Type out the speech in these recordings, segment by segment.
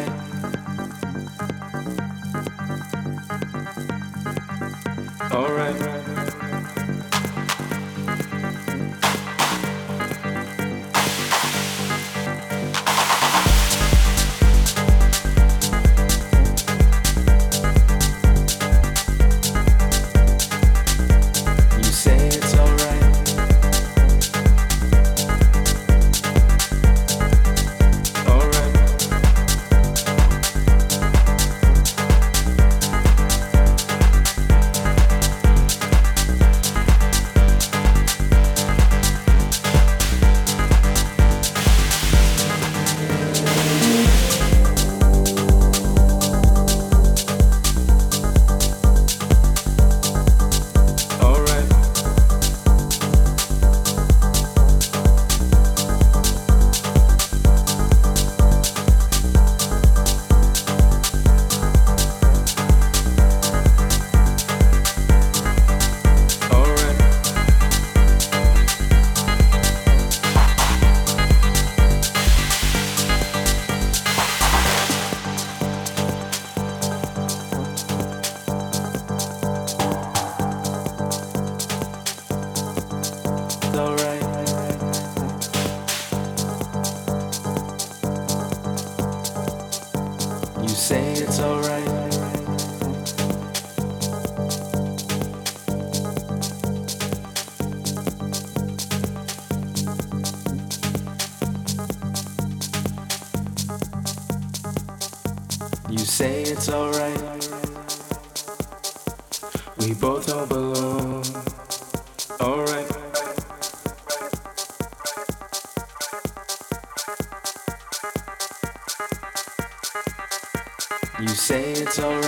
it's You say it's alright. We both don't belong. Alright. You say it's alright.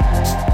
Thank